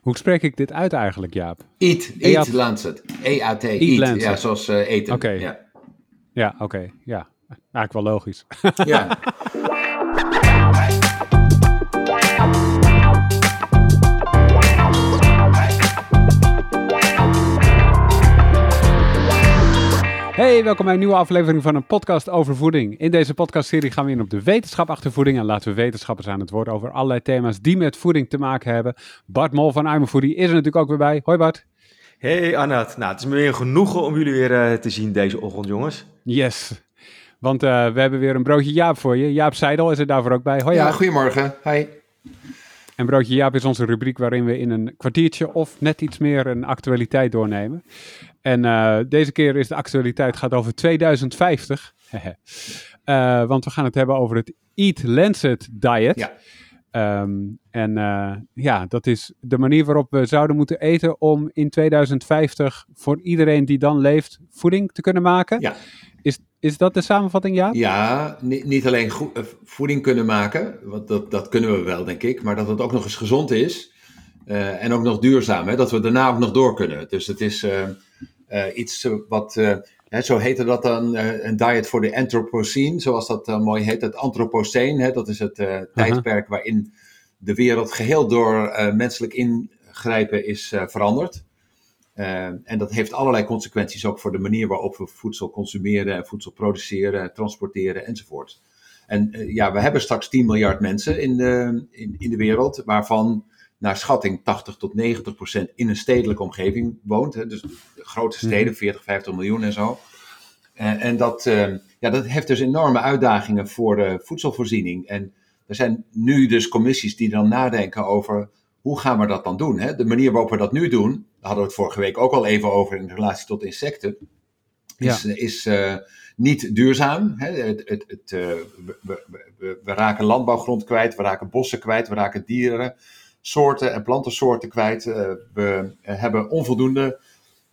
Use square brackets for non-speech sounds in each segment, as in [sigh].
Hoe spreek ik dit uit eigenlijk, Jaap? Eat, eat Lancet. E-A-T, eat. eat. Ja, zoals uh, eten. Oké. Ja, ja oké. Okay. Ja, eigenlijk wel logisch. ja. [laughs] Hey, welkom bij een nieuwe aflevering van een podcast over voeding. In deze podcastserie gaan we in op de wetenschap achter voeding en laten we wetenschappers aan het woord over allerlei thema's die met voeding te maken hebben. Bart Mol van I'm Foodie is er natuurlijk ook weer bij. Hoi Bart. Hey Annette, nou het is me weer genoegen om jullie weer uh, te zien deze ochtend jongens. Yes, want uh, we hebben weer een broodje Jaap voor je. Jaap Seidel is er daarvoor ook bij. Hoi Ja, goedemorgen. Hi. En Broodje Jaap is onze rubriek waarin we in een kwartiertje of net iets meer een actualiteit doornemen. En uh, deze keer is de actualiteit gaat over 2050. uh, [laughs] want we gaan het hebben over het Eat Lancet Diet. Ja. Um, en uh, ja, dat is de manier waarop we zouden moeten eten om in 2050 voor iedereen die dan leeft voeding te kunnen maken. Ja. Is, is dat de samenvatting, ja? Ja, niet, niet alleen voeding kunnen maken, want dat, dat kunnen we wel, denk ik, maar dat het ook nog eens gezond is uh, en ook nog duurzaam, hè, dat we daarna ook nog door kunnen. Dus het is uh, uh, iets wat, hè, zo heette dat dan, een diet voor de Anthropocene, zoals dat mooi heet, het Anthropocene, hè, dat is het -huh. tijdperk waarin de wereld geheel door menselijk ingrijpen is veranderd. En dat heeft allerlei consequenties ook voor de manier waarop we voedsel consumeren en voedsel produceren, transporteren enzovoort. En ja, we hebben straks 10 miljard mensen in de, in, in de wereld, waarvan naar schatting 80 tot 90 procent in een stedelijke omgeving woont. Hè, dus grote steden, 40, 50 miljoen en zo. Uh, en dat, ja, dat heeft dus enorme uitdagingen voor de voedselvoorziening. En er zijn nu dus commissies die dan nadenken over hoe gaan we dat dan doen? Hè? De manier waarop we dat nu doen, daar hadden we het vorige week ook al even over in relatie tot insecten, is, ja. is uh, niet duurzaam. Hè? Het, het, het, we, we, we, raken landbouwgrond kwijt, we raken bossen kwijt, we raken dieren, soorten en plantensoorten kwijt. Uh, we hebben onvoldoende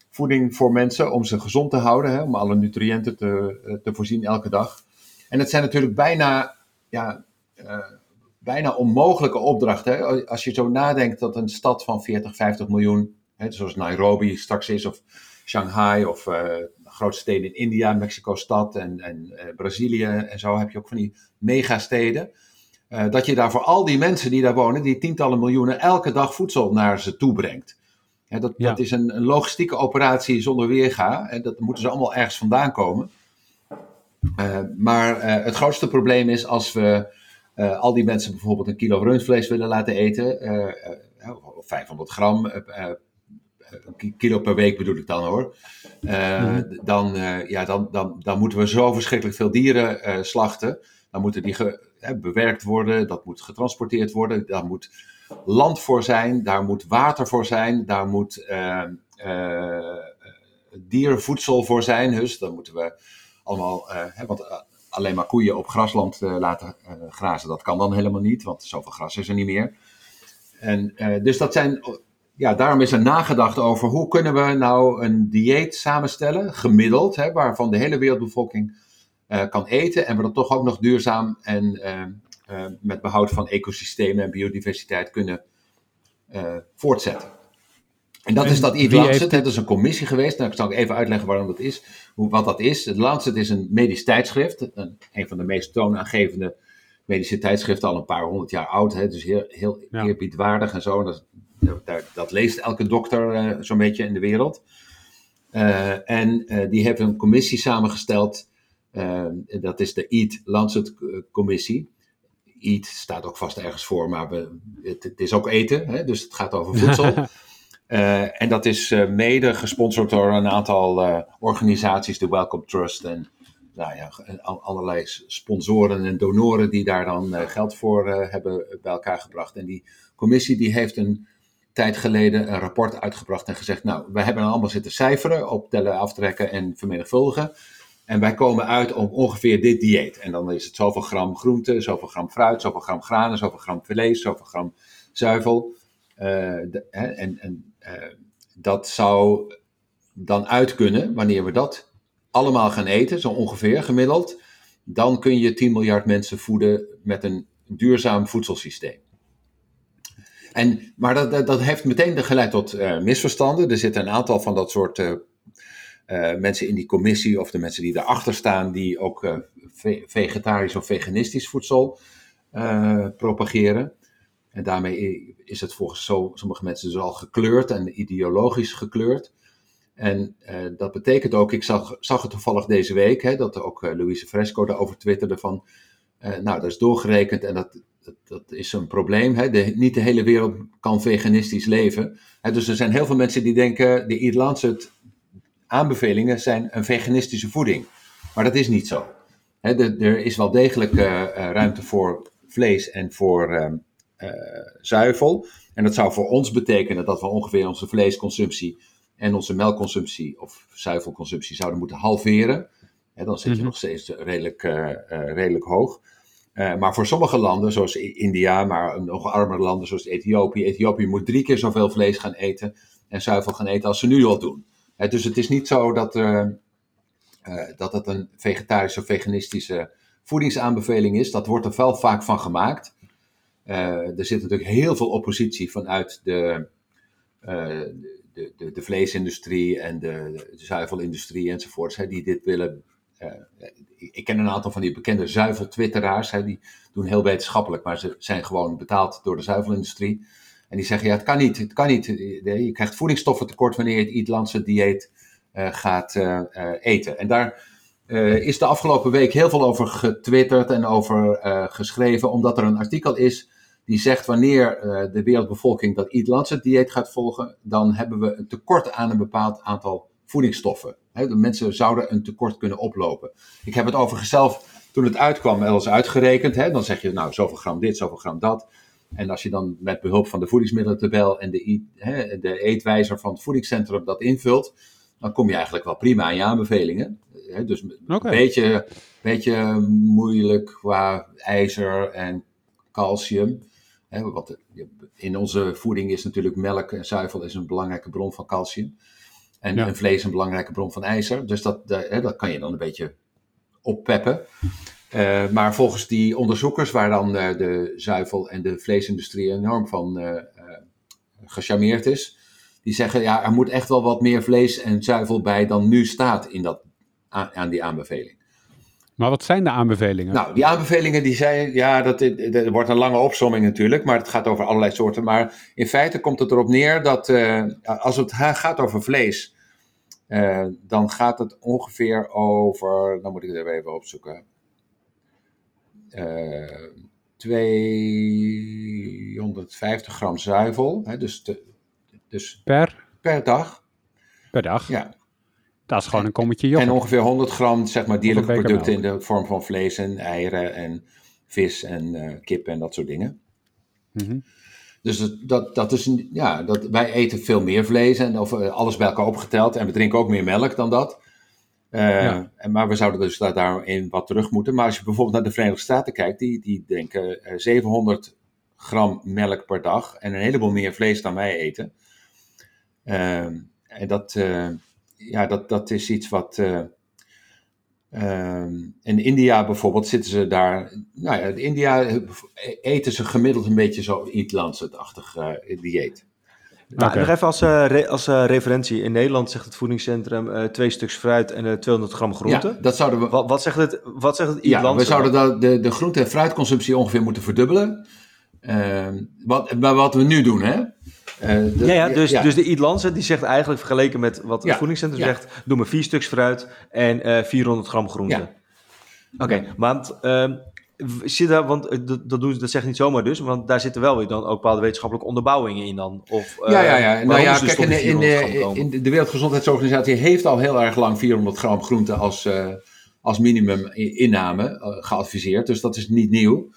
voeding voor mensen om ze gezond te houden, hè? om alle nutriënten te, te voorzien elke dag. En het zijn natuurlijk bijna ja, bijna onmogelijke opdracht. Hè? Als je zo nadenkt dat een stad van 40, 50 miljoen, hè, zoals Nairobi straks is, of Shanghai, of uh, grote steden in India, Mexico-stad en, en Brazilië en zo, heb je ook van die megasteden. Uh, dat je daar voor al die mensen die daar wonen, die tientallen miljoenen, elke dag voedsel naar ze toe brengt. Dat, ja. dat is een, een, logistieke operatie zonder weerga. En dat moeten ze allemaal ergens vandaan komen. maar het grootste probleem is als we al die mensen bijvoorbeeld een kilo rundvlees willen laten eten, uh, uh, 500 gram, een kilo per week bedoel ik dan hoor, mm. dan, ja, dan, dan, dan moeten we zo verschrikkelijk veel dieren slachten. Dan moeten die bewerkt worden, dat moet getransporteerd worden, daar moet land voor zijn, daar moet water voor zijn, daar moet dierenvoedsel voor zijn. Dus dan moeten we allemaal, want alleen maar koeien op grasland uh, laten uh, grazen. Dat kan dan helemaal niet, want zoveel gras is er niet meer. En, uh, dus dat zijn, ja, daarom is er nagedacht over hoe kunnen we nou een dieet samenstellen, gemiddeld, hè, waarvan de hele wereldbevolking kan eten en we dat toch ook nog duurzaam en met behoud van ecosystemen en biodiversiteit kunnen voortzetten. En dat en is dat Eat Lancet. Heeft... Dat is een commissie geweest. Nou, ik zal even uitleggen waarom dat is. Hoe, wat dat is. Het Lancet is een medisch tijdschrift. Een, een van de meest toonaangevende medische tijdschriften. Al een paar honderd jaar oud. Hè, dus heel, heel ja. eerbiedwaardig en zo. Dat, dat, dat leest elke dokter uh, zo'n beetje in de wereld. Uh, en uh, die heeft een commissie samengesteld. Dat is de Eat Lancet Commissie. Eat staat ook vast ergens voor, maar we, het, het is ook eten. Hè, dus het gaat over voedsel. Uh, [laughs] en dat is uh, mede gesponsord door een aantal uh, organisaties, de Welcome Trust en nou ja, allerlei sponsoren en donoren die daar dan geld voor hebben bij elkaar gebracht. En die commissie die heeft een tijd geleden een rapport uitgebracht en gezegd, nou, wij hebben allemaal zitten cijferen, optellen, aftrekken en vermenigvuldigen. En wij komen uit op ongeveer dit dieet. En dan is het zoveel gram groente, zoveel gram fruit, zoveel gram granen, zoveel gram vlees, zoveel gram zuivel. De, hè, en, en uh, dat zou dan uit kunnen, wanneer we dat allemaal gaan eten, zo ongeveer gemiddeld, dan kun je 10 miljard mensen voeden met een duurzaam voedselsysteem. En, maar dat, dat, heeft meteen geleid tot uh, misverstanden. Er zitten een aantal van dat soort uh, mensen in die commissie, of de mensen die daarachter staan, die ook ve vegetarisch of veganistisch voedsel propageren. En daarmee is het volgens zo, sommige mensen dus al gekleurd en ideologisch gekleurd. En dat betekent ook, ik zag, zag het toevallig deze week, hè, dat ook Louise Fresco daarover twitterde van, nou dat is doorgerekend en dat, dat, is een probleem. Hè. De, niet de hele wereld kan veganistisch leven. Hè, dus er zijn heel veel mensen die denken, de Lancet aanbevelingen zijn een veganistische voeding. Maar dat is niet zo. De, er is wel degelijk ruimte voor vlees en voor ehm, zuivel. En dat zou voor ons betekenen dat we ongeveer onze vleesconsumptie en onze melkconsumptie of zuivelconsumptie zouden moeten halveren. dan zit je mhm. nog steeds redelijk, uh, redelijk hoog. Maar voor sommige landen, zoals India, maar nog armere landen zoals Ethiopië. Ethiopië moet drie keer zoveel vlees gaan eten en zuivel gaan eten als ze nu al doen. Dus het is niet zo dat, dat het een vegetarische of veganistische voedingsaanbeveling is. Dat wordt er wel vaak van gemaakt. er zit natuurlijk heel veel oppositie vanuit de, de, de, de vleesindustrie en de, zuivelindustrie enzovoorts, hè, die dit willen. Ik ken een aantal van die bekende zuiveltwitteraars, hè, die doen heel wetenschappelijk, maar ze zijn gewoon betaald door de zuivelindustrie. En die zeggen, ja, het kan niet, het kan niet. Je krijgt voedingsstoffen tekort wanneer je het Eatlandse dieet uh, gaat uh, eten. En daar is de afgelopen week heel veel over getwitterd en over geschreven, omdat er een artikel is die zegt wanneer de wereldbevolking dat Lancet dieet gaat volgen, dan hebben we een tekort aan een bepaald aantal voedingsstoffen. He, de mensen zouden een tekort kunnen oplopen. Ik heb het overigens zelf, toen het uitkwam, wel eens uitgerekend. Dan zeg je, nou, zoveel gram dit, zoveel gram dat. En als je dan met behulp van de voedingsmiddelentabel en de, he, de eetwijzer van het voedingscentrum dat invult, dan kom je eigenlijk wel prima aan je aanbevelingen. He, dus een beetje, beetje moeilijk qua ijzer en calcium. Hè, wat in onze voeding is natuurlijk melk en zuivel is een belangrijke bron van calcium. En, vlees een belangrijke bron van ijzer. Dus dat, hè, dat kan je dan een beetje oppeppen. Uh, maar volgens die onderzoekers, waar dan uh, de zuivel- en de vleesindustrie enorm van uh, gecharmeerd is, die zeggen ja, er moet echt wel wat meer vlees en zuivel bij dan nu staat in dat, aan die aanbeveling. Maar wat zijn de aanbevelingen? Nou, die aanbevelingen die zijn, ja, dat, er wordt een lange opsomming natuurlijk, maar het gaat over allerlei soorten. Maar in feite komt het erop neer dat als het gaat over vlees, dan gaat het ongeveer over, dan moet ik het even opzoeken, eh, 250 gram zuivel, hè, dus, te, dus per? per dag. Per dag? Ja. Dat is gewoon een kommetje yoghurt. En ongeveer 100 gram zeg maar, dierlijke producten in de vorm van vlees en eieren en vis en uh, kip en dat soort dingen. Mm Dus dat, dat is een, ja, dat, wij eten veel meer vlees en of uh, alles bij elkaar opgeteld en we drinken ook meer melk dan dat. Uh, ja. en, maar we zouden dus daar, daarin wat terug moeten. Maar als je bijvoorbeeld naar de Verenigde Staten kijkt, die, die denken 700 gram melk per dag en een heleboel meer vlees dan wij eten. Ehm, en dat, ja, dat, dat is iets wat. Uh, in India bijvoorbeeld zitten ze daar. Nou ja, in India eten ze gemiddeld een beetje zo uh, dieet. Nou, Nog even als, uh, als referentie. In Nederland zegt het voedingscentrum twee stuks fruit en 200 gram groente. Ja, dat zouden we... Wat, wat zegt het, wat zegt het ja, We zouden dat, de, de groente- en fruitconsumptie ongeveer moeten verdubbelen. Ehm, wat, maar wat we nu doen, hè? Uh, ja, ja, dus, dus de Eat die zegt eigenlijk vergeleken met wat het voedingscentrum zegt, doe maar vier stuks fruit en uh, eh, 400 gram groente. Oké, okay, want, uh, zit daar, want eh, dat, dat, doen, dat zegt niet zomaar dus, want daar zitten wel weer dan ook bepaalde wetenschappelijke onderbouwingen in dan. Of, ja, ja, ja. Nou ja, kijk, in, in, de, in de Wereldgezondheidsorganisatie heeft al heel erg lang 400 gram groente als, als minimum inname geadviseerd, dus dat is niet nieuw.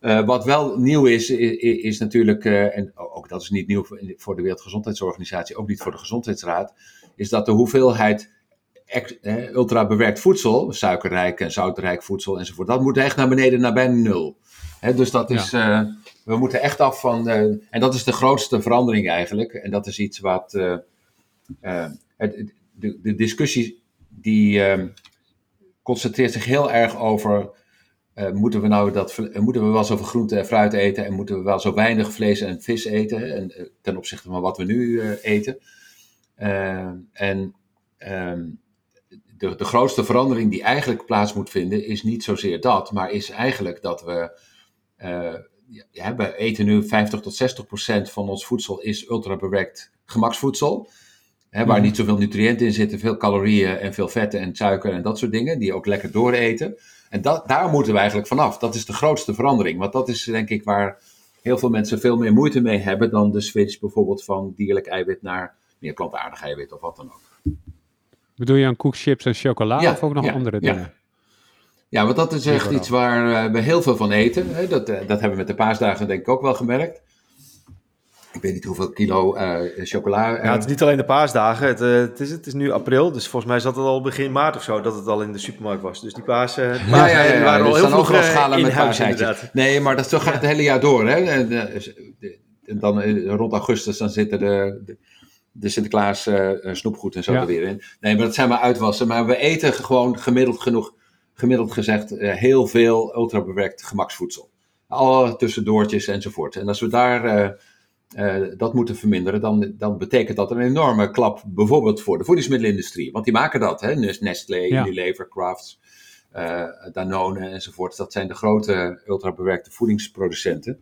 Uh, wat wel nieuw is, is, is natuurlijk, en ook dat is niet nieuw voor de Wereldgezondheidsorganisatie, ook niet voor de Gezondheidsraad, is dat de hoeveelheid eh, ultra bewerkt voedsel, suikerrijk en zoutrijk voedsel enzovoort, dat moet echt naar beneden naar bijna nul. Dus dat is, ja. we moeten echt af van, en dat is de grootste verandering eigenlijk, en dat is iets wat, het, de, de, discussie die concentreert zich heel erg over moeten, we nou dat, moeten we wel zoveel groente en fruit eten en moeten we wel zo weinig vlees en vis eten en, ten opzichte van wat we nu eten. en ehm, de, de grootste verandering die eigenlijk plaats moet vinden is niet zozeer dat, maar is eigenlijk dat we ja, we eten nu 50 tot 60 procent van ons voedsel is ultra bewerkt gemaksvoedsel. Hè, waar mhm. niet zoveel nutriënten in zitten, veel calorieën en veel vetten en suiker en dat soort dingen, die ook lekker dooreten. En dat, daar moeten we eigenlijk vanaf. Dat is de grootste verandering. Want dat is denk ik waar heel veel mensen veel meer moeite mee hebben dan de switch bijvoorbeeld van dierlijk eiwit naar meer plantaardig eiwit of wat dan ook. Bedoel je aan koekchips en chocola of ook nog andere dingen? Ja. Ja, want dat is echt iets waar eh, we heel veel van eten. Hè? Dat, eh, dat hebben we met de paasdagen denk ik ook wel gemerkt. Ik weet niet hoeveel kilo uh, chocola. Ja, het is niet alleen de paasdagen. Het, het, is, het is nu april, dus volgens mij zat het al begin maart of zo dat het al in de supermarkt was. Dus die paas, ja, ja, ja, ja, waren al heel vroeg schalen met huis Nee, maar dat, zo gaat het hele jaar door. Hè? En, en dan rond augustus dan zitten de, de, de Sinterklaas snoepgoed en zo er weer in. Nee, maar dat zijn maar uitwassen. Maar we eten gewoon gemiddeld genoeg gemiddeld gezegd uh, heel veel ultrabewerkt gemaksvoedsel. Alle tussendoortjes enzovoort. En als we daar uh, uh, dat moeten verminderen, dan, dan betekent dat een enorme klap bijvoorbeeld voor de voedingsmiddelenindustrie. Want die maken dat, hè? Nestlé, ja. Unilever, Crafts, Danone enzovoort. Dat zijn de grote ultrabewerkte voedingsproducenten.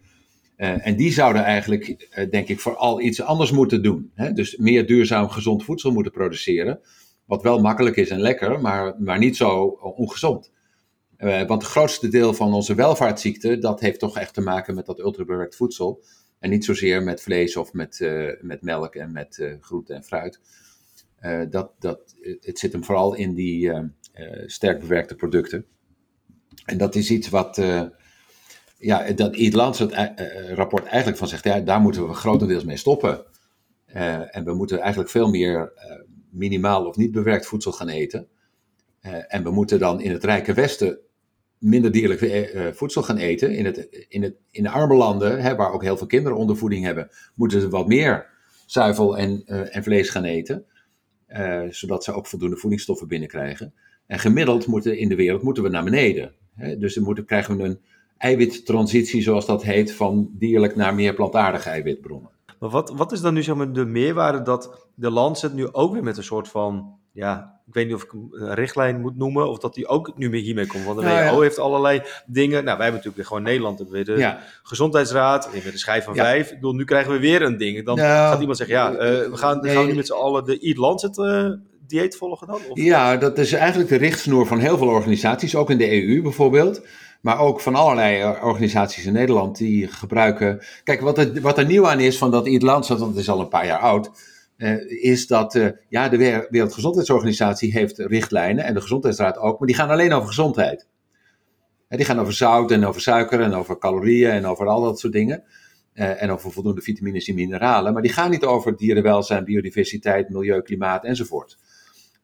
En die zouden eigenlijk, denk ik, vooral iets anders moeten doen. Hè? Dus meer duurzaam gezond voedsel moeten produceren. Wat wel makkelijk is en lekker, maar, maar niet zo ongezond. Uh, want het grootste deel van onze welvaartsziekten, dat heeft toch echt te maken met dat ultrabewerkt voedsel. En niet zozeer met vlees of met, met melk en met groente en fruit. dat, dat, het zit hem vooral in die sterk bewerkte producten. En dat is iets wat, ja, dat Eat Lancet rapport eigenlijk van zegt, ja, daar moeten we grotendeels mee stoppen. en we moeten eigenlijk veel meer minimaal of niet bewerkt voedsel gaan eten. En we moeten dan in het rijke Westen minder dierlijk voedsel gaan eten. In, het, in, het, in de arme landen, hè, waar ook heel veel kinderen ondervoeding hebben, moeten ze wat meer zuivel en, en vlees gaan eten. zodat ze ook voldoende voedingsstoffen binnenkrijgen. En gemiddeld moeten in de wereld moeten we naar beneden. Hè? Dus dan moeten, krijgen we een eiwittransitie, zoals dat heet, van dierlijk naar meer plantaardige eiwitbronnen. Maar wat, wat is dan nu zeg maar, de meerwaarde dat de Lancet nu ook weer met een soort van, ja, ik weet niet of ik een richtlijn moet noemen, of dat die ook nu meer hiermee komt. Want de nou, WHO heeft allerlei dingen. Nou, wij hebben natuurlijk gewoon Nederland, hebben de Gezondheidsraad, we hebben de schijf van vijf. Ik bedoel, nu krijgen we weer een ding. Dan gaat iemand zeggen, ja, uh, we gaan, gaan we nu met z'n allen de Eat Lancet uh, dieet volgen dan? Of? Ja, dat is eigenlijk de richtsnoer van heel veel organisaties, ook in de EU bijvoorbeeld. Maar ook van allerlei eh, organisaties in Nederland die gebruiken. Kijk, wat er, wat er nieuw aan is van dat Ierland, want het is al een paar jaar oud. Uh, is dat uh, ja, de Wereldgezondheidsorganisatie heeft richtlijnen en de Gezondheidsraad ook, maar die gaan alleen over gezondheid. En die gaan over zout en over suiker en over calorieën en over al dat soort dingen. En over voldoende vitamines en mineralen. Maar die gaan niet over dierenwelzijn, biodiversiteit, milieu, klimaat enzovoort.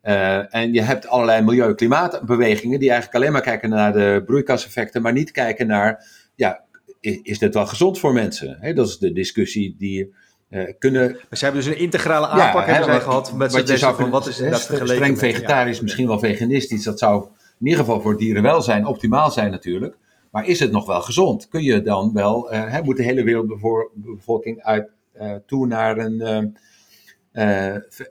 Uh, en je hebt allerlei milieu-klimaatbewegingen die eigenlijk alleen maar kijken naar de broeikaseffecten, maar niet kijken naar, ja, is, is dit wel gezond voor mensen? He, dat is de discussie die uh, kunnen... Ze hebben dus een integrale aanpak ja, hebben zij gehad met wat je zou van, wat is dat Streng vegetarisch, misschien wel veganistisch, dat zou in ieder geval voor dierenwelzijn optimaal zijn natuurlijk. Maar is het nog wel gezond? Kun je dan wel, uh, moet de hele wereldbevolking uit, toe naar een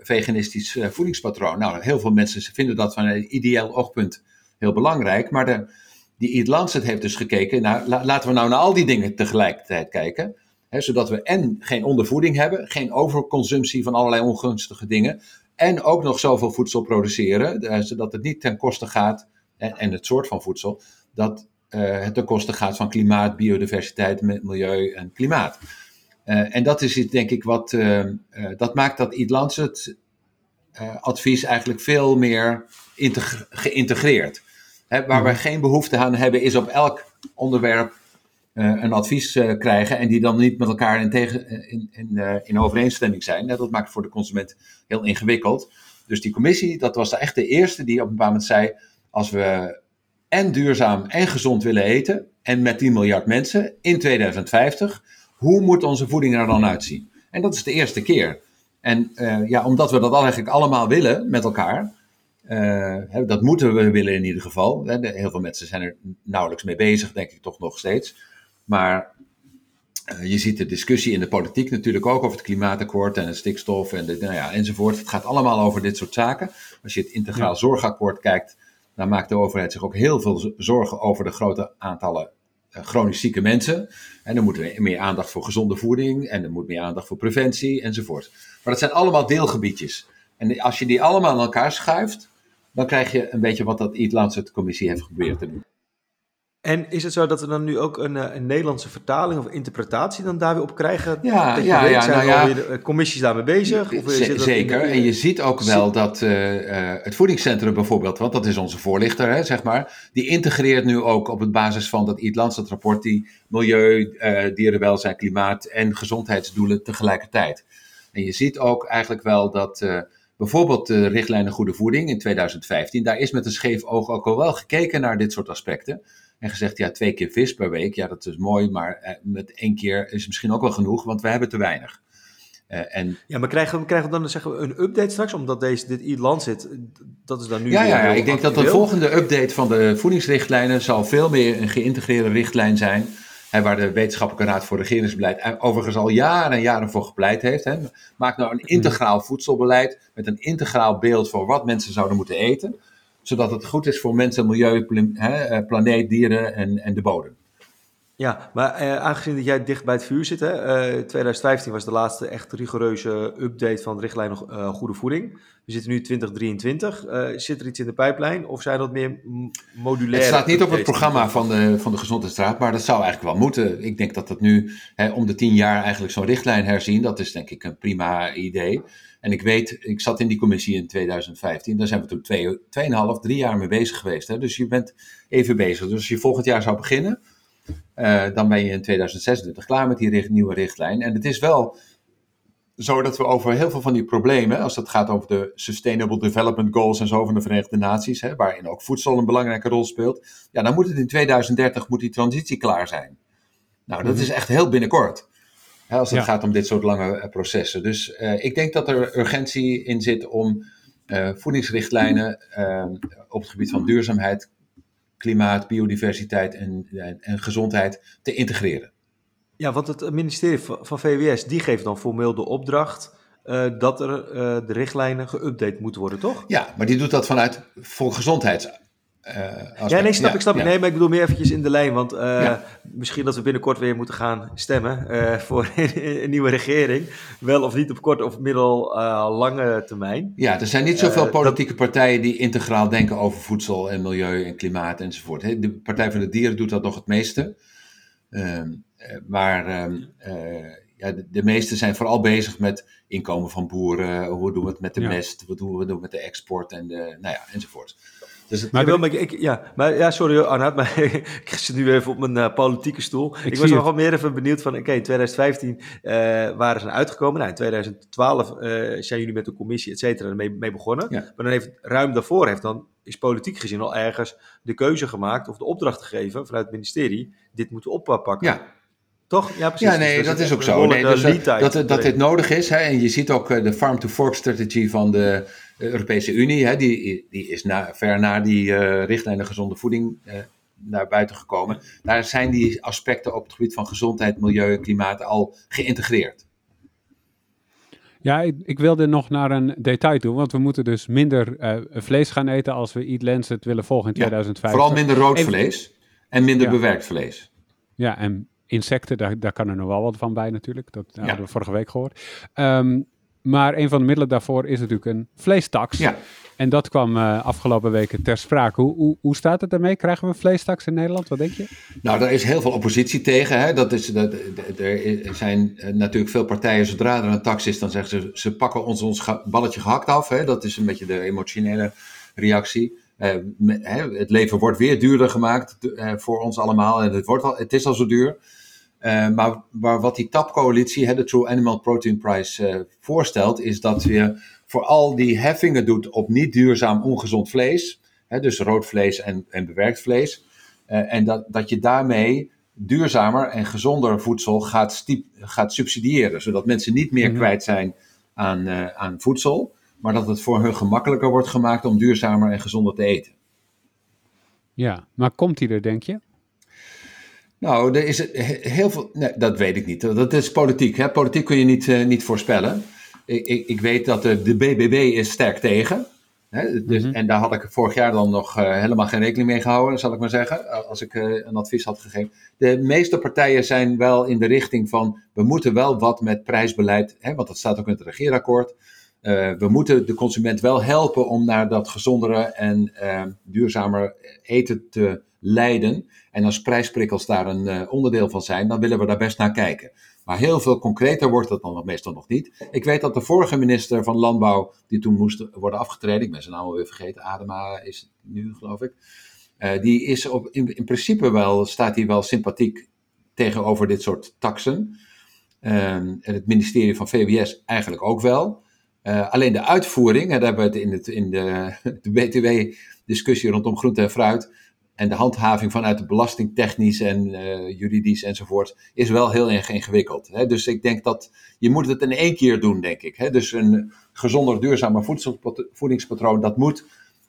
veganistisch uh, voedingspatroon. Nou, heel veel mensen vinden dat van een ideaal oogpunt heel belangrijk. Maar de, die Eat Lancet heeft dus gekeken naar, laten we nou naar al die dingen tegelijkertijd kijken. Hè, zodat we en geen ondervoeding hebben, geen overconsumptie van allerlei ongunstige dingen. En ook nog zoveel voedsel produceren, uh, zodat het niet ten koste gaat, en, en het soort van voedsel, dat het ten koste gaat van klimaat, biodiversiteit, milieu en klimaat. Uh, en dat is het, denk ik, wat uh, uh, dat maakt dat Eat Lancet advies eigenlijk veel meer geïntegreerd. Hè, waar we mhm. geen behoefte aan hebben, is op elk onderwerp een advies krijgen en die dan niet met elkaar in, tegen, in, in, in overeenstemming zijn. dat maakt het voor de consument heel ingewikkeld. Dus die commissie, dat was echt de eerste die op een bepaald moment zei: als we en duurzaam en gezond willen eten, en met 10 miljard mensen in 2050 hoe moet onze voeding er dan uitzien? En dat is de eerste keer. En uh, ja, omdat we dat eigenlijk allemaal willen met elkaar, dat moeten we willen in ieder geval. Heel veel mensen zijn er nauwelijks mee bezig, denk ik toch nog steeds. Maar je ziet de discussie in de politiek natuurlijk ook over het klimaatakkoord en het stikstof en de, nou ja, enzovoort. Het gaat allemaal over dit soort zaken. Als je het integraal zorgakkoord kijkt, dan maakt de overheid zich ook heel veel zorgen over de grote aantallen chronisch zieke mensen. En dan moet er meer aandacht voor gezonde voeding en er moet meer aandacht voor preventie enzovoort. Maar dat zijn allemaal deelgebiedjes. En als je die allemaal aan elkaar schuift, dan krijg je een beetje wat dat Eat commissie heeft geprobeerd te doen. En is het zo dat we dan nu ook een, eh, een, Nederlandse vertaling of interpretatie dan daar weer op krijgen? Ja, ja, weet, ja. Zijn nou ja, eh, commissies daarmee bezig? Of zeker. En je ziet ook wel dat uh, het voedingscentrum bijvoorbeeld, want dat is onze voorlichter, hè, zeg maar, die integreert nu ook op het basis van dat het rapport die milieu, uh, dierenwelzijn, klimaat en gezondheidsdoelen tegelijkertijd. En je ziet ook eigenlijk wel dat bijvoorbeeld de richtlijnen goede voeding in 2015, daar is met een scheef oog ook al wel gekeken naar dit soort aspecten. En gezegd, ja, twee keer vis per week, ja, dat is mooi, maar eh, met één keer is misschien ook wel genoeg, want we hebben te weinig. Uh, en... Ja, maar krijgen we, krijgen we dan zeggen we, een update straks? Omdat deze, dit e-land zit, dat is dan nu... Ja, ja, ja ik denk dat de volgende update van de voedingsrichtlijnen zal veel meer een geïntegreerde richtlijn zijn. Hè, waar de Wetenschappelijke Raad voor Regeringsbeleid overigens al jaren en jaren voor gepleit heeft. Hè. Maak nou een integraal voedselbeleid met een integraal beeld van wat mensen zouden moeten eten zodat het goed is voor mensen, milieu, eh, planeet, dieren en, en de bodem. Ja, maar eh, aangezien dat jij dicht bij het vuur zit, hè, uh, eh, 2015 was de laatste echt rigoureuze update van de richtlijn uh, Goede Voeding. We zitten nu 2023. Uh, zit er iets in de pijplijn of zijn dat meer modulaire? Het staat niet op het programma van de, van de Gezondheidsraad, maar dat zou eigenlijk wel moeten. Ik denk dat dat nu hè, om de tien jaar eigenlijk zo'n richtlijn herzien, dat is denk ik een prima idee. En ik weet, ik zat in die commissie in 2015, daar zijn we toen twee, tweeënhalf, drie jaar mee bezig geweest. Hè? Dus je bent even bezig. Dus als je volgend jaar zou beginnen, uh, dan ben je in 2026 klaar met die nieuwe richtlijn. En het is wel zo dat we over heel veel van die problemen, als het gaat over de Sustainable Development Goals en zo van de Verenigde Naties, hè, waarin ook voedsel een belangrijke rol speelt, ja, dan moet het in 2030 moet die transitie klaar zijn. Nou, dat mhm. is echt heel binnenkort als het gaat om dit soort lange eh, processen. Dus uh, ik denk dat er urgentie in zit om uh, voedingsrichtlijnen uh, op het gebied van duurzaamheid, klimaat, biodiversiteit en, en, en, gezondheid te integreren. Ja, want het ministerie van VWS die geeft dan formeel de opdracht dat er de richtlijnen geüpdate moeten worden, toch? Ja, maar die doet dat vanuit volksgezondheids uh, ja, nee, snap ik, snap ik. Nee, maar ik bedoel meer eventjes in de lijn, want uh, misschien dat we binnenkort weer moeten gaan stemmen uh, [laughs] voor een, nieuwe regering. Wel of niet op korte of middellange termijn. Ja, er zijn niet zoveel politieke partijen die integraal denken over voedsel en milieu en klimaat enzovoort. De Partij van de Dieren doet dat nog het meeste. Ehm, maar ehm, ja, de, de meesten zijn vooral bezig met inkomen van boeren. Hoe doen we het met de mest? Wat doen we doen met de export en de, nou ja, enzovoort. Dus maar, wil, maar ik, ja, maar ja, sorry Arnoud, [laughs] maar ik zit nu even op mijn uh, politieke stoel. Ik, was nog wel meer even benieuwd van, oké, in 2015 uh, waren ze uitgekomen. Nou, in 2012 uh, zijn jullie met de commissie, et cetera, mee, mee begonnen. Ja. Maar dan heeft ruim daarvoor, heeft dan, is politiek gezien al ergens de keuze gemaakt of de opdracht gegeven vanuit het ministerie, dit moeten oppakken. Ja. Toch? Ja, precies. Ja, nee, dus dat, is ook zo. Nee, dus, dat, dat, dat dit nodig is. Hè, en je ziet ook de farm-to-fork strategy van de de Europese Unie, hè, die, die is na, ver na die uh, richtlijnen gezonde voeding uh, naar buiten gekomen. Daar zijn die aspecten op het gebied van gezondheid, milieu en klimaat al geïntegreerd. Ja, ik, ik, wilde nog naar een detail toe, want we moeten dus minder uh, vlees gaan eten als we Eat Lancet willen volgen in 2050. vooral minder rood vlees en minder bewerkt vlees. Ja, en insecten, daar, daar kan er nog wel wat van bij natuurlijk. Dat hebben we vorige week gehoord. Um, maar een van de middelen daarvoor is natuurlijk een vleestaks. Ja. En dat kwam uh, afgelopen weken ter sprake. Hoe, hoe, hoe, staat het ermee? Krijgen we een vleestaks in Nederland? Wat denk je? Nou, daar is heel veel oppositie tegen. Hè. Dat is, dat, er zijn eh, natuurlijk veel partijen, zodra er een tax is, dan zeggen ze, ze pakken ons ons balletje gehakt af. Hè. Dat is een beetje de emotionele reactie. Uh, het leven wordt weer duurder gemaakt voor ons allemaal. En het, wordt al, het is al zo duur. Uh, maar, maar, wat die TAP-coalitie, de True Animal Protein Price, uh, voorstelt, is dat je voor al die heffingen doet op niet duurzaam ongezond vlees, hè, dus rood vlees en, en bewerkt vlees, uh, en dat, dat je daarmee duurzamer en gezonder voedsel gaat, stiep, gaat subsidiëren, zodat mensen niet meer mhm. kwijt zijn aan, aan voedsel, maar dat het voor hun gemakkelijker wordt gemaakt om duurzamer en gezonder te eten. Ja, maar komt die er, denk je? Nou, er is heel veel. Nee, dat weet ik niet. Dat is politiek. Hè? Politiek kun je niet, uh, niet voorspellen. Ik, ik, ik, weet dat de, de BBB is sterk tegen. Hè? Dus, mhm. En daar had ik vorig jaar dan nog uh, helemaal geen rekening mee gehouden, zal ik maar zeggen. Als ik uh, een advies had gegeven. De meeste partijen zijn wel in de richting van. We moeten wel wat met prijsbeleid. Hè? Want dat staat ook in het regeerakkoord. we moeten de consument wel helpen om naar dat gezondere en duurzamer eten te leiden. En als prijsprikkels daar een uh, onderdeel van zijn, dan willen we daar best naar kijken. Maar heel veel concreter wordt het dan meestal nog niet. Ik weet dat de vorige minister van Landbouw, die toen moest worden afgetreden, ik ben zijn naam alweer vergeten, Adema is het nu geloof ik. Uh, die is op, in, in, principe wel, staat hij wel sympathiek tegenover dit soort taxen. Uh, en het ministerie van VWS eigenlijk ook wel. Uh, alleen de uitvoering, en daar hebben we het in, het, in de, [laughs] de BTW-discussie rondom groente en fruit en de handhaving vanuit de belastingtechnisch en uh, juridisch enzovoort is wel heel erg ingewikkeld. Hè? Dus ik denk dat je moet het in één keer doen, denk ik. Hè? Dus een gezonder, duurzamer voedingspatroon, dat moet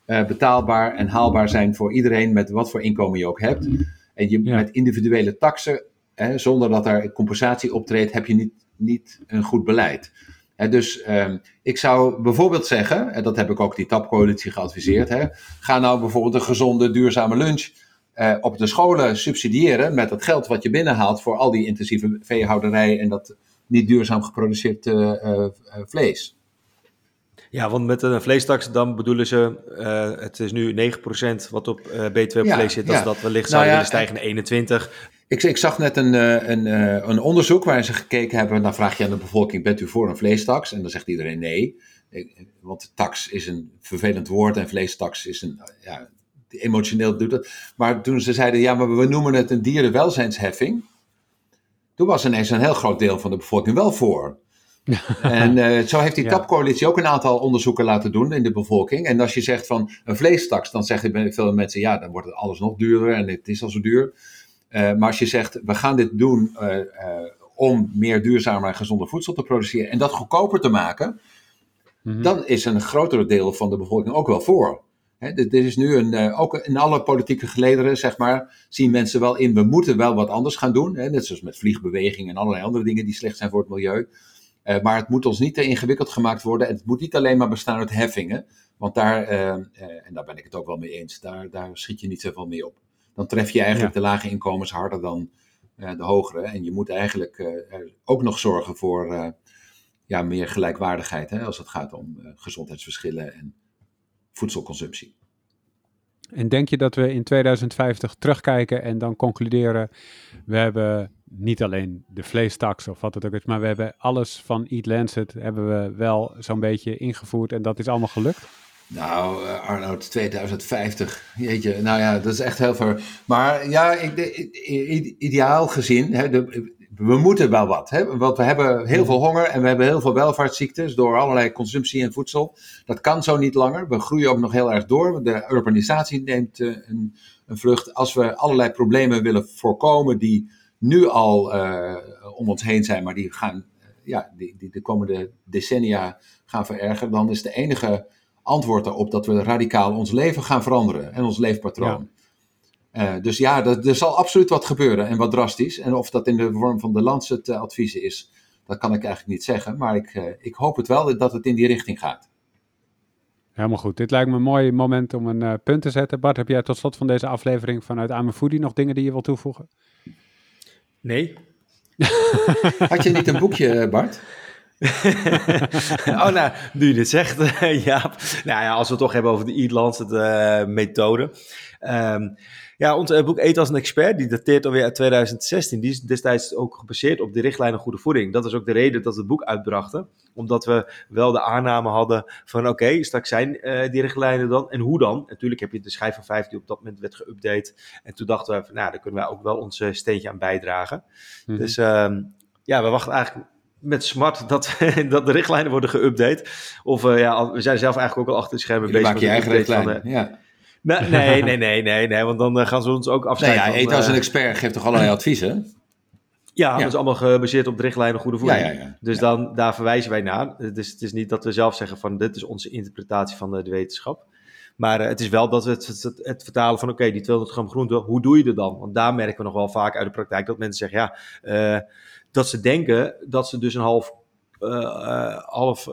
uh, betaalbaar en haalbaar zijn voor iedereen met wat voor inkomen je ook hebt. En je, met individuele taxen, hè, zonder dat er compensatie optreedt, heb je niet, niet een goed beleid dus um, ik zou bijvoorbeeld zeggen, en dat heb ik ook die tapcoalitie geadviseerd, hè, ga nou bijvoorbeeld een gezonde, duurzame lunch uh, op de scholen subsidiëren met het geld wat je binnenhaalt voor al die intensieve veehouderij en dat niet duurzaam geproduceerd uh, vlees. Ja, want met een vleestaks dan bedoelen ze, uh, het is nu 9% wat op uh, B2 op vlees zit, als dat wellicht zou nou willen stijgen naar 21. Ik, ik, zag net een, een, een onderzoek waarin ze gekeken hebben, dan vraag je aan de bevolking, bent u voor een vleestaks? En dan zegt iedereen nee, want tax is een vervelend woord en vleestaks is een, ja, emotioneel doet het. Maar toen ze zeiden, ja, maar we noemen het een dierenwelzijnsheffing, toen was ineens een heel groot deel van de bevolking wel voor. En uh, zo heeft die ja. tapcoalitie ook een aantal onderzoeken laten doen in de bevolking. En als je zegt van een vleestaks, dan zeggen veel mensen, ja, dan wordt het alles nog duurder en het is al zo duur. Uh, maar als je zegt, we gaan dit doen uh, om meer duurzamer en gezonder voedsel te produceren en dat goedkoper te maken, mm-hmm. dan is een grotere deel van de bevolking ook wel voor. Dit, is nu een, ook in alle politieke gelederen, zeg maar, zien mensen wel in, we moeten wel wat anders gaan doen. Hè, net zoals met vliegbeweging en allerlei andere dingen die slecht zijn voor het milieu. Uh, maar het moet ons niet te ingewikkeld gemaakt worden. En het moet niet alleen maar bestaan uit heffingen. Want daar, uh, uh, en daar ben ik het ook wel mee eens, daar, daar schiet je niet zoveel mee op. Dan tref je eigenlijk ja. de lage inkomens harder dan de hogere. En je moet eigenlijk ook nog zorgen voor ja, meer gelijkwaardigheid hè, als het gaat om gezondheidsverschillen en voedselconsumptie. En denk je dat we in 2050 terugkijken en dan concluderen: we hebben niet alleen de vleestaks of wat het ook is, maar we hebben alles van Eat Lancet hebben we wel zo'n beetje ingevoerd en dat is allemaal gelukt? Nou, uh, Arnoud, 2050, jeetje, nou ja, dat is echt heel ver. Maar ja, ik, de, ideaal gezien, hè, de, we moeten wel wat. Hè? Want we hebben heel veel honger en we hebben heel veel welvaartsziektes door allerlei consumptie en voedsel. Dat kan zo niet langer. We groeien ook nog heel erg door. De urbanisatie neemt uh, een, een vlucht. Als we allerlei problemen willen voorkomen die nu al uh, om ons heen zijn, maar die gaan uh, ja, die, die de komende decennia gaan verergeren, dan is de enige antwoord erop dat we radicaal ons leven gaan veranderen en ons leefpatroon. Ja. Uh, dus ja, er zal absoluut wat gebeuren en wat drastisch. En of dat in de vorm van de Lancet-adviezen is, dat kan ik eigenlijk niet zeggen. Maar ik, ik hoop het wel dat het in die richting gaat. Helemaal goed. Dit lijkt me een mooi moment om een punt te zetten. Bart, heb jij tot slot van deze aflevering vanuit Amefoodie nog dingen die je wilt toevoegen? Nee. Had je niet een boekje, Bart? [laughs] oh, nou, nu je dit zegt, [laughs] ja. Nou ja, als we het toch hebben over de Lancet uh, methode. Um, ja, ons boek Eet als een expert, die dateert alweer uit 2016. Die is destijds ook gebaseerd op de richtlijnen goede voeding. Dat is ook de reden dat we het boek uitbrachten. Omdat we wel de aanname hadden van oké, okay, straks zijn uh, die richtlijnen dan. En hoe dan? Natuurlijk heb je de schijf van 5 die op dat moment werd geüpdate. En toen dachten we van nou, daar kunnen wij ook wel ons steentje aan bijdragen. Mm -hmm. Dus um, ja, we wachten eigenlijk met smart dat, [laughs] dat de richtlijnen worden geüpdate. Of uh, ja, we zijn zelf eigenlijk ook al achter de schermen bezig. Maak je eigen richtlijnen, ja. Nee, nee, [laughs] nee, nee, nee, nee, want dan gaan ze ons ook afsluiten. Nee, ja, Eet als een expert geeft toch allerlei [clears throat] adviezen? Ja, dat is allemaal gebaseerd op de richtlijnen goede voeding. Ja, ja, dus dan, daar verwijzen wij naar. Dus het is niet dat we zelf zeggen van dit is onze interpretatie van de, de wetenschap. Maar uh, het is wel dat we het, het, het vertalen van oké, die 200 gram groente, hoe doe je dat dan? Want daar merken we nog wel vaak uit de praktijk dat mensen zeggen ja, uh, dat ze denken dat ze dus een half, uh, half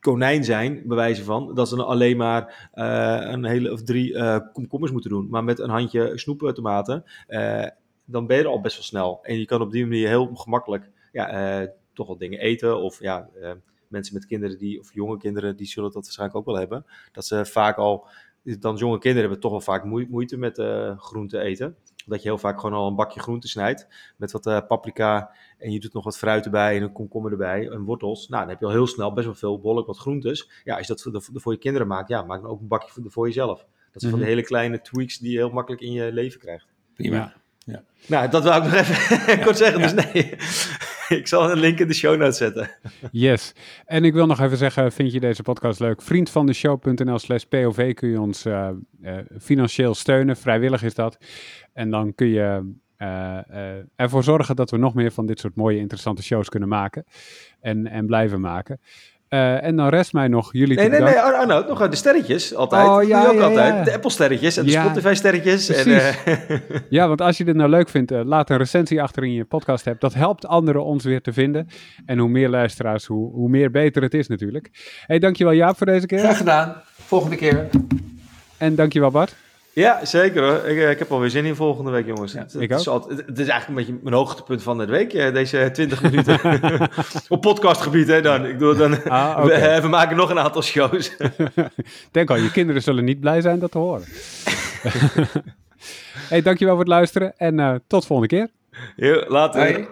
konijn zijn, bij wijze van, dat ze alleen maar een hele of drie komkommers moeten doen. Maar met een handje snoepen tomaten, dan ben je er al best wel snel. En je kan op die manier heel gemakkelijk ja, toch wel dingen eten of ja mensen met kinderen die, of jonge kinderen, die zullen dat waarschijnlijk ook wel hebben. Dat ze vaak al, dan jonge kinderen hebben toch wel vaak moeite met uh, groente eten. Dat je heel vaak gewoon al een bakje groente snijdt met wat uh, paprika en je doet nog wat fruit erbij en een komkommer erbij en wortels. Nou, dan heb je al heel snel best wel veel behoorlijk wat groentes. Ja, als je dat voor, voor je kinderen maakt, ja, maak dan ook een bakje voor, voor jezelf. Dat zijn van de mhm. hele kleine tweaks die je heel makkelijk in je leven krijgt. Prima. Ja. Nou, dat wil ik nog even [laughs] kort zeggen. Dus nee, [laughs] ik zal een link in de show notes zetten. Yes. En ik wil nog even zeggen, vind je deze podcast leuk? Vriend van de show.nl slash POV kun je ons uh, uh, financieel steunen. Vrijwillig is dat. En dan kun je uh, ervoor zorgen dat we nog meer van dit soort mooie, interessante shows kunnen maken. En, en blijven maken. Uh, en dan rest mij nog jullie nee, te Nee, nee, nee, Arnoud, nog de sterretjes altijd. Oh, ja, ook ja, altijd. Ja. De Apple-sterretjes en de Spotify-sterretjes. En, uh... [laughs] ja, want als je dit nou leuk vindt, uh, laat een recensie achter in je podcast hebt. Dat helpt anderen ons weer te vinden. En hoe meer luisteraars, hoe, hoe meer beter het is natuurlijk. hey, dankjewel Jaap voor deze keer. Graag gedaan. Volgende keer. En dankjewel Bart. Ja, zeker hoor. Ik, eh, ik heb alweer zin in volgende week, jongens. het, ik is altijd, het, is eigenlijk een beetje mijn hoogtepunt van de week, eh, deze 20 minuten. [laughs] Op podcastgebied, hè, dan. Ik doe dan ah, [laughs] we, eh, we, maken nog een aantal shows. [laughs] Denk al, je kinderen zullen niet blij zijn dat te horen. hey, dankjewel voor het luisteren en uh, tot volgende keer. Yo, later.